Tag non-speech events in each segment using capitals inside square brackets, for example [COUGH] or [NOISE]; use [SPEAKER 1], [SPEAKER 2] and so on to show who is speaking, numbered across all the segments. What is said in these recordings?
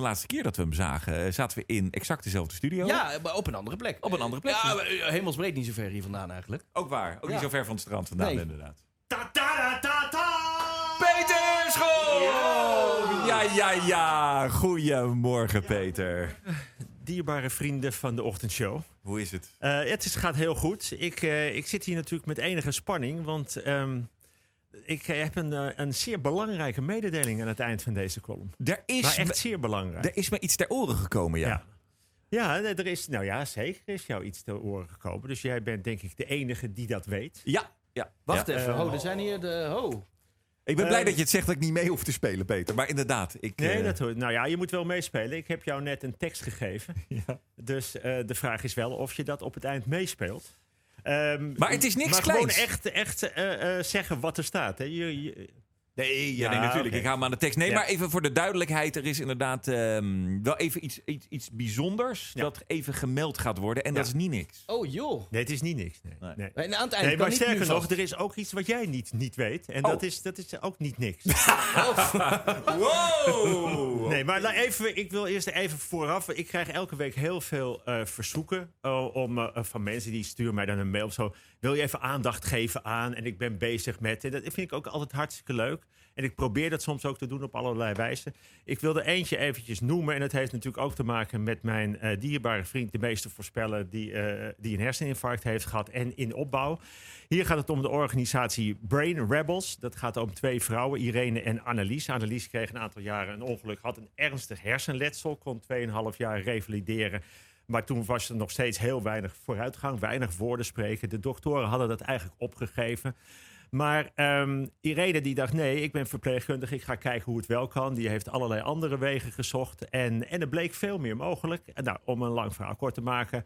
[SPEAKER 1] de laatste keer dat we hem zagen, eh, zaten we in exact dezelfde studio.
[SPEAKER 2] Ja, maar op een andere plek.
[SPEAKER 1] Op een andere plek.
[SPEAKER 2] Ja, eh, hemelsbreed niet zo ver hier vandaan eigenlijk.
[SPEAKER 1] Ook waar. Ook
[SPEAKER 2] Ja.
[SPEAKER 1] niet zo ver van het strand vandaan,
[SPEAKER 2] Nee.
[SPEAKER 1] inderdaad.
[SPEAKER 3] Ta ta ta ta ta!
[SPEAKER 1] Peter School! Ja, ja, ja. Goedemorgen, Peter.
[SPEAKER 3] Dierbare vrienden van de ochtendshow.
[SPEAKER 1] Hoe is het?
[SPEAKER 3] Eh, het is, gaat heel goed. Ik, eh, ik zit hier natuurlijk met enige spanning, want ehm, ik heb een, eh, een zeer belangrijke mededeling aan het eind van deze column.
[SPEAKER 1] Er is,
[SPEAKER 3] Maar echt
[SPEAKER 1] me,
[SPEAKER 3] zeer belangrijk.
[SPEAKER 1] er is me iets ter oren gekomen, ja.
[SPEAKER 3] Ja. Ja, er is, nou ja, zeker is jou iets te oren gekomen. Dus jij bent denk ik de enige die dat weet.
[SPEAKER 1] Ja. ja.
[SPEAKER 2] Wacht
[SPEAKER 1] Ja.
[SPEAKER 2] even. Oh, er zijn hier de... Ho.
[SPEAKER 1] Ik ben blij
[SPEAKER 3] Eh,
[SPEAKER 1] dat je het zegt dat ik niet mee hoef te spelen, Peter. Maar inderdaad. Ik,
[SPEAKER 3] Nee, dat hoort. Nou ja, je moet wel meespelen. Ik heb jou net een tekst gegeven. [LAUGHS] Dus eh, de vraag is wel of je dat op het eind meespeelt. Ehm,
[SPEAKER 1] Maar het is niks
[SPEAKER 3] maar gewoon
[SPEAKER 1] kleins.
[SPEAKER 3] echt, echt eh, eh, zeggen wat er staat. Hè. Je, je-
[SPEAKER 1] Nee, ja,
[SPEAKER 3] Ja,
[SPEAKER 1] nee, natuurlijk. Ik hou me aan de tekst. Nee,
[SPEAKER 3] Ja.
[SPEAKER 1] maar even voor de duidelijkheid. Er is inderdaad ehm, wel even iets, iets, iets bijzonders
[SPEAKER 3] Ja.
[SPEAKER 1] dat even gemeld gaat worden. En dat is niet niks.
[SPEAKER 2] Oh, joh.
[SPEAKER 3] nee, het is niet niks. Nee,
[SPEAKER 1] Nee.
[SPEAKER 3] nee.
[SPEAKER 2] En aan het einde
[SPEAKER 3] Nee,
[SPEAKER 2] kan
[SPEAKER 3] maar
[SPEAKER 2] niet
[SPEAKER 3] sterker nog,
[SPEAKER 2] vast.
[SPEAKER 3] er is ook iets wat jij niet, niet weet. En
[SPEAKER 1] Oh.
[SPEAKER 3] dat, is, dat is ook niet niks. [LAUGHS] [LAUGHS]
[SPEAKER 1] Wow!
[SPEAKER 3] Nee, maar even, ik wil eerst even vooraf. Ik krijg elke week heel veel eh, verzoeken eh, om, eh, van mensen die sturen mij dan een mail of zo. Wil je even aandacht geven aan? En ik ben bezig met. En dat vind ik ook altijd hartstikke leuk. En ik probeer dat soms ook te doen op allerlei wijzen. Ik wil er eentje eventjes noemen. En dat heeft natuurlijk ook te maken met mijn eh, dierbare vriend, de meester voorspeller, die, eh, die een herseninfarct heeft gehad en in opbauw. Hier gaat het om de organisatie Brain Rebels. Dat gaat om twee vrouwen, Irene en Annelies. Annelies kreeg een aantal jaren een ongeluk, had een ernstig hersenletsel, kon 2,5 jaar revalideren. Maar toen was er nog steeds heel weinig vooruitgang, weinig woorden spreken. De doktoren hadden dat eigenlijk opgegeven. Maar ehm, Irene die dacht, nee, ik ben verpleegkundige, ik ga kijken hoe het wel kan. Die heeft allerlei andere wegen gezocht en, en er bleek veel meer mogelijk. Nou, om een lang verhaal kort te maken,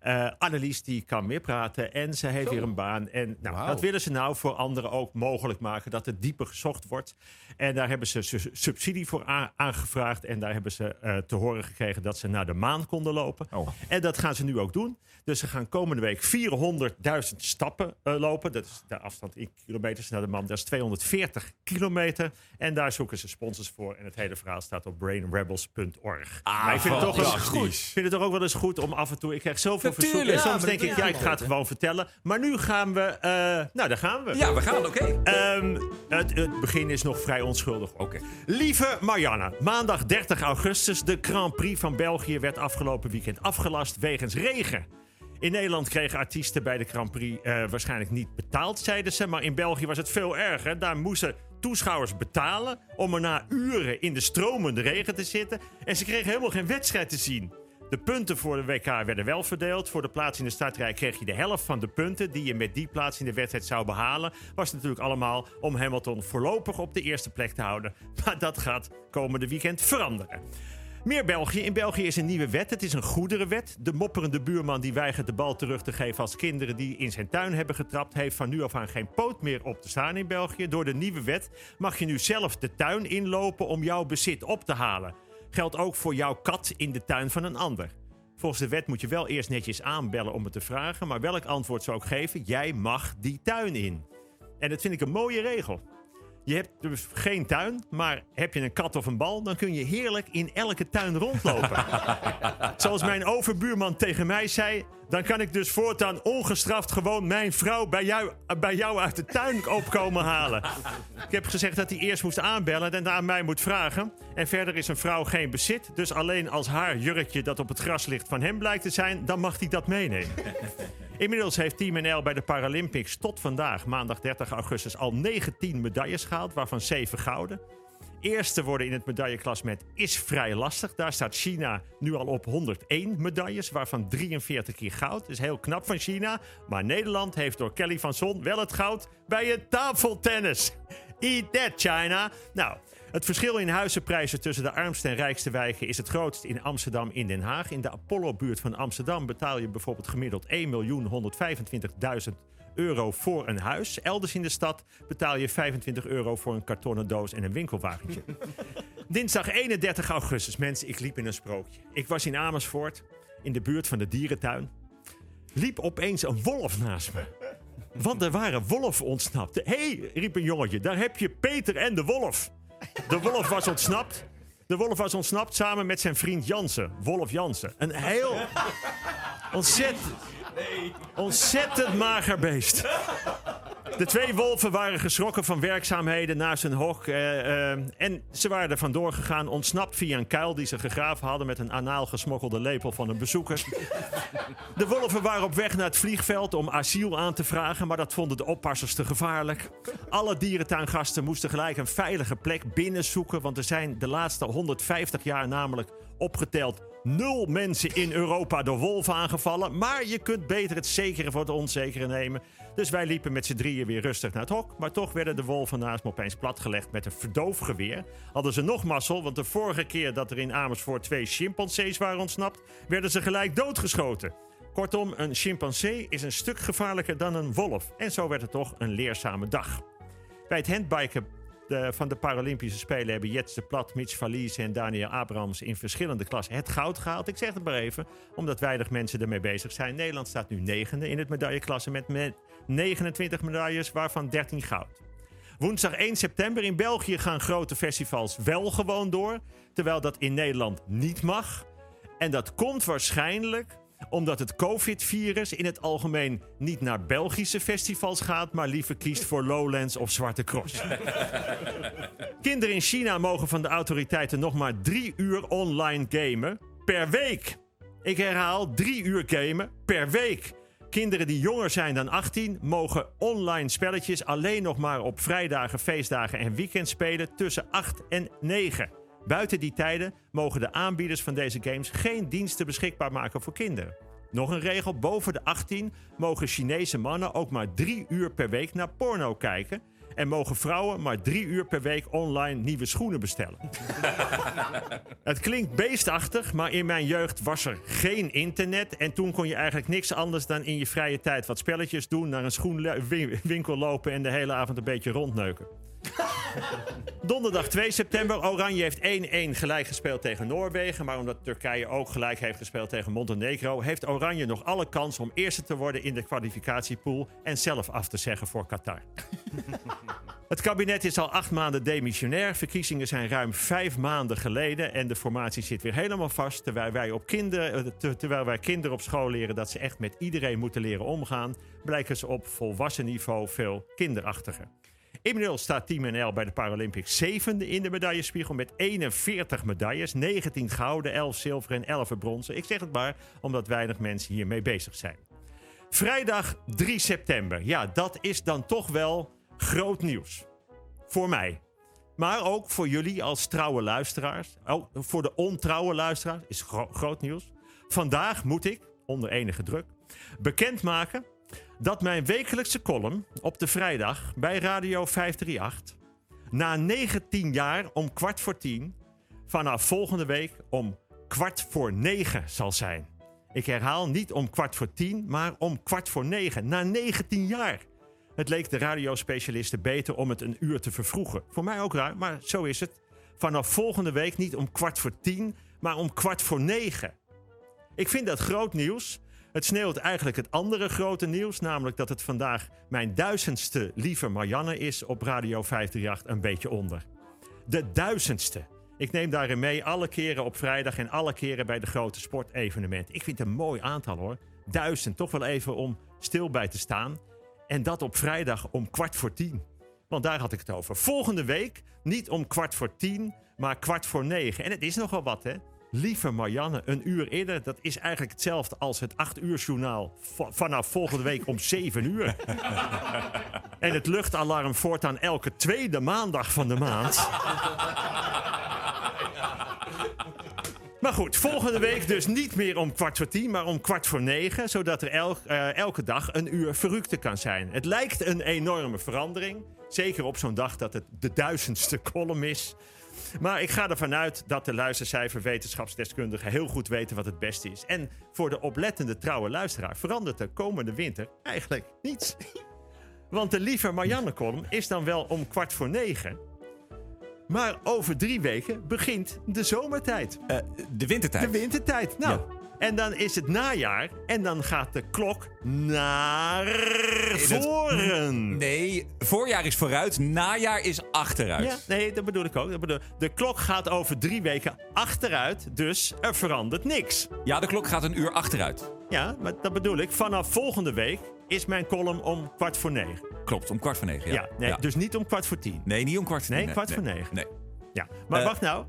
[SPEAKER 3] eh Annelies die kan meer praten en ze heeft
[SPEAKER 2] Zo.
[SPEAKER 3] weer een baan. En nou, dat willen ze nou voor anderen ook mogelijk maken, dat het dieper gezocht wordt. En daar hebben ze su- subsidie voor aangevraagd en daar hebben ze eh, te horen gekregen dat ze naar de maan konden lopen.
[SPEAKER 1] Oh.
[SPEAKER 3] En dat gaan ze nu ook doen. Dus ze gaan komende week 400.000 stappen eh, lopen. Dat is de afstand in kilometers naar de maan. Dat is 240 kilometer. En daar zoeken ze sponsors voor. En het hele verhaal staat op brainrebels.org.
[SPEAKER 1] Ah,
[SPEAKER 3] maar ik vind het, toch wel
[SPEAKER 1] fantastisch.
[SPEAKER 3] goed. ik vind het toch ook wel eens goed om af en toe... Ik krijg zoveel
[SPEAKER 1] Natuurlijk.
[SPEAKER 3] verzoeken. En soms denk ik, ja, ik ga het gewoon vertellen. Maar nu gaan we... eh, nou, daar gaan we.
[SPEAKER 1] Ja, we gaan. Oké.
[SPEAKER 3] Ehm, het, het begin is nog vrij onschuldig.
[SPEAKER 1] Oké.
[SPEAKER 3] Lieve Marianne, maandag 30 augustus. De Grand Prix van België werd afgelopen weekend afgelast wegens regen. In Nederland kregen artiesten bij de Grand Prix eh, waarschijnlijk niet betaald, zeiden ze. Maar in België was het veel erger. Daar moesten toeschouwers betalen om er na uren in de stromende regen te zitten. En ze kregen helemaal geen wedstrijd te zien. De punten voor de WK werden wel verdeeld. Voor de plaats in de startrij kreeg je de helft van de punten die je met die plaats in de wedstrijd zou behalen. Was natuurlijk allemaal om Hamilton voorlopig op de eerste plek te houden. [LAUGHS] Maar dat gaat komende weekend veranderen. Meer België. In België is een nieuwe wet. Het is een goederenwet. De mopperende buurman die weigert de bal terug te geven als kinderen die in zijn tuin hebben getrapt, heeft van nu af aan geen poot meer op te staan in België. Door de nieuwe wet mag je nu zelf de tuin inlopen om jouw bezit op te halen. Geldt ook voor jouw kat in de tuin van een ander. Volgens de wet moet je wel eerst netjes aanbellen om het te vragen, maar welk antwoord zou ik geven? Jij mag die tuin in. En dat vind ik een mooie regel. Je hebt dus geen tuin, maar heb je een kat of een bal, dan kun je heerlijk in elke tuin rondlopen. [LAUGHS] Zoals mijn overbuurman tegen mij zei, dan kan ik dus voortaan ongestraft gewoon mijn vrouw bij jou, bij jou uit de tuin opkomen halen. Ik heb gezegd dat hij eerst moest aanbellen en daarna mij moet vragen. En verder is een vrouw geen bezit, dus alleen als haar jurkje dat op het gras ligt van hem blijkt te zijn, dan mag hij dat meenemen. Inmiddels heeft Team NL bij de Paralympics tot vandaag, maandag 30 augustus, al 19 medailles gehaald, waarvan 7 gouden. Eerste worden in het medailleklassement is vrij lastig. Daar staat China nu al op 101 medailles, waarvan 43 keer goud. Is heel knap van China. Maar Nederland heeft door Kelly van Son wel het goud bij het tafeltennis. Eat that, China. Nou, het verschil in huizenprijzen tussen de armste en rijkste wijken is het grootst in Amsterdam en Den Haag. In de Apollo-buurt van Amsterdam betaal je bijvoorbeeld gemiddeld 1.125.000 euro voor een huis. Elders in de stad betaal je 25 euro voor een kartonnen doos en een winkelwagentje. [LAUGHS] Dinsdag 31 augustus, mensen, ik liep in een sprookje. Ik was in Amersfoort, in de buurt van de dierentuin. Liep opeens een wolf naast me. Want er waren wolven ontsnapt. Hé, hey, riep een jongetje, daar heb je Peter en de wolf. De wolf was ontsnapt. De wolf was ontsnapt samen met zijn vriend Jansen. Wolf Jansen. Een heel [LAUGHS] ontzettend, ontzettend mager beest. De twee wolven waren geschrokken van werkzaamheden naast hun hok. eh, eh, en ze waren er vandoor gegaan, ontsnapt via een kuil die ze gegraven hadden met een anaal gesmokkelde lepel van een bezoeker. De wolven waren op weg naar het vliegveld om asiel aan te vragen, maar dat vonden de oppassers te gevaarlijk. Alle dierentuingasten moesten gelijk een veilige plek binnenzoeken, want er zijn de laatste 150 jaar namelijk opgeteld nul mensen in Europa door wolven aangevallen. Maar je kunt beter het zekere voor het onzekere nemen. Dus wij liepen met z'n drieën weer rustig naar het hok. Maar toch werden de wolven naast me opeens platgelegd met een verdoofgeweer. Hadden ze nog mazzel, want de vorige keer dat er in Amersfoort twee chimpansees waren ontsnapt, werden ze gelijk doodgeschoten. Kortom, een chimpansee is een stuk gevaarlijker dan een wolf. En zo werd het toch een leerzame dag. Bij het handbiken van de Paralympische Spelen hebben Jets de Plat, Mitch Valise en Daniel Abrams in verschillende klassen het goud gehaald. Ik zeg het maar even, omdat weinig mensen ermee bezig zijn. Nederland staat nu negende in het medailleklassement met 29 medailles, waarvan 13 goud. Woensdag 1 september in België gaan grote festivals wel gewoon door, terwijl dat in Nederland niet mag. En dat komt waarschijnlijk omdat het COVID-virus in het algemeen niet naar Belgische festivals gaat, maar liever kiest voor Lowlands of Zwarte Cross. [LAUGHS] Kinderen in China mogen van de autoriteiten nog maar drie uur online gamen per week. Ik herhaal, drie uur gamen per week. Kinderen die jonger zijn dan 18 mogen online spelletjes alleen nog maar op vrijdagen, feestdagen en weekends spelen tussen 8 en 9. Buiten die tijden mogen de aanbieders van deze games geen diensten beschikbaar maken voor kinderen. Nog een regel: boven de 18 mogen Chinese mannen ook maar drie uur per week naar porno kijken. En mogen vrouwen maar drie uur per week online nieuwe schoenen bestellen. [LAUGHS] Het klinkt beestachtig, maar in mijn jeugd was er geen internet. En toen kon je eigenlijk niks anders dan in je vrije tijd wat spelletjes doen, naar een schoenwinkel lopen en de hele avond een beetje rondneuken. [LAUGHS] Donderdag 2 september. Oranje heeft 1-1 gelijk gespeeld tegen Noorwegen. Maar omdat Turkije ook gelijk heeft gespeeld tegen Montenegro, heeft Oranje nog alle kans om eerste te worden in de kwalificatiepool en zelf af te zeggen voor Qatar. [LAUGHS] Het kabinet is al acht maanden demissionair. Verkiezingen zijn ruim vijf maanden geleden. En de formatie zit weer helemaal vast. Terwijl wij, op kinderen, eh, ter- terwijl wij kinderen op school leren dat ze echt met iedereen moeten leren omgaan, blijken ze op volwassen niveau veel kinderachtiger. Inmiddels staat Team NL bij de Paralympics zevende in de medaillespiegel met 41 medailles. 19 gouden, 11 zilver en 11 bronzen. Ik zeg het maar omdat weinig mensen hiermee bezig zijn. Vrijdag 3 september. Ja, dat is dan toch wel groot nieuws. Voor mij. Maar ook voor jullie als trouwe luisteraars. Ook voor de ontrouwe luisteraars is gro- groot nieuws. Vandaag moet ik, onder enige druk, bekendmaken dat mijn wekelijkse column op de vrijdag bij Radio 538 na 19 jaar om kwart voor tien vanaf volgende week om kwart voor negen zal zijn. Ik herhaal niet om kwart voor tien, maar om kwart voor negen. Na 19 jaar. Het leek de radiospecialisten beter om het een uur te vervroegen. Voor mij ook raar, maar zo is het. Vanaf volgende week niet om kwart voor tien, maar om kwart voor negen. Ik vind dat groot nieuws. Het sneeuwt eigenlijk het andere grote nieuws, namelijk dat het vandaag mijn duizendste lieve Marianne is op Radio 538 een beetje onder. De duizendste. Ik neem daarin mee alle keren op vrijdag en alle keren bij de grote sportevenementen. Ik vind het een mooi aantal hoor. Duizend, toch wel even om stil bij te staan. En dat op vrijdag om kwart voor tien. Want daar had ik het over. Volgende week niet om kwart voor tien, maar kwart voor negen. En het is nogal wat, hè? Lieve Marianne, een uur eerder. Dat is eigenlijk hetzelfde als het 8 uur journaal va- vanaf volgende week om 7 uur. [LAUGHS] en het luchtalarm voortaan elke tweede maandag van de maand. [LAUGHS] Maar goed, volgende week dus niet meer om kwart voor tien, maar om kwart voor negen. Zodat er elk, eh, elke dag een uur verrukte kan zijn. Het lijkt een enorme verandering. Zeker op zo'n dag dat het de duizendste column is. Maar ik ga ervan uit dat de luistercijfer wetenschapsdeskundigen heel goed weten wat het beste is. En voor de oplettende trouwe luisteraar verandert er komende winter eigenlijk niets. [LAUGHS] Want de lieve Marianne-column is dan wel om kwart voor negen. Maar over drie weken begint de zomertijd.
[SPEAKER 1] Eh, de wintertijd.
[SPEAKER 3] De wintertijd. Nou, En dan is het najaar. En dan gaat de klok naar voren.
[SPEAKER 1] Nee, voorjaar is vooruit, najaar is achteruit.
[SPEAKER 3] Ja, nee, dat bedoel ik ook. Dat bedoel, de klok gaat over drie weken achteruit. Dus er verandert niks.
[SPEAKER 1] Ja, de klok gaat een uur achteruit.
[SPEAKER 3] Ja, maar dat bedoel ik. Vanaf volgende week is mijn column om kwart voor negen.
[SPEAKER 1] Klopt, om kwart voor negen.
[SPEAKER 3] Ja,
[SPEAKER 1] Ja,
[SPEAKER 3] nee,
[SPEAKER 1] Ja.
[SPEAKER 3] dus niet om kwart voor tien.
[SPEAKER 1] Nee, niet om kwart voor
[SPEAKER 3] Nee,
[SPEAKER 1] tien.
[SPEAKER 3] kwart voor negen.
[SPEAKER 1] Nee.
[SPEAKER 3] Ja, maar
[SPEAKER 1] Eh,
[SPEAKER 3] wacht nou.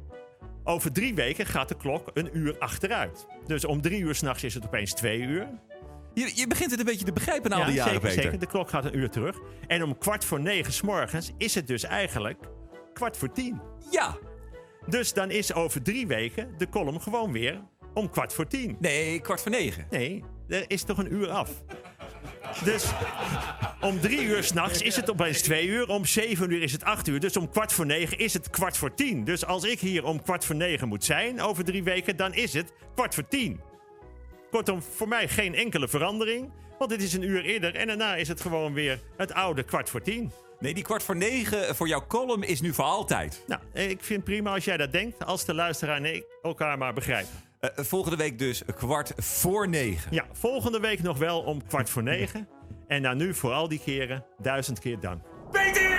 [SPEAKER 3] Over drie weken gaat de klok een uur achteruit. Dus om drie uur s'nachts is het opeens twee uur.
[SPEAKER 1] Je, je begint het een beetje te begrijpen na al
[SPEAKER 3] ja,
[SPEAKER 1] die jaren,
[SPEAKER 3] zeker,
[SPEAKER 1] Peter.
[SPEAKER 3] zeker. De klok gaat een uur terug. En om kwart voor negen s'morgens is het dus eigenlijk kwart voor tien.
[SPEAKER 1] Ja.
[SPEAKER 3] Dus dan is over drie weken de column gewoon weer om kwart voor tien.
[SPEAKER 1] Nee, kwart voor negen.
[SPEAKER 3] Nee, er is toch een uur af. Dus om drie uur s'nachts is het opeens twee uur. Om zeven uur is het acht uur. Dus om kwart voor negen is het kwart voor tien. Dus als ik hier om kwart voor negen moet zijn over drie weken, dan is het kwart voor tien. Kortom, voor mij geen enkele verandering. Want het is een uur eerder en daarna is het gewoon weer het oude kwart voor tien.
[SPEAKER 1] Nee, die kwart voor negen voor jouw column is nu voor altijd.
[SPEAKER 3] Nou, ik vind prima als jij dat denkt. Als de luisteraar en ik elkaar maar begrijpen.
[SPEAKER 1] Eh, volgende week dus kwart voor negen.
[SPEAKER 3] Ja, volgende week nog wel om kwart voor negen. En dan nu voor al die keren duizend keer dank.
[SPEAKER 1] Peter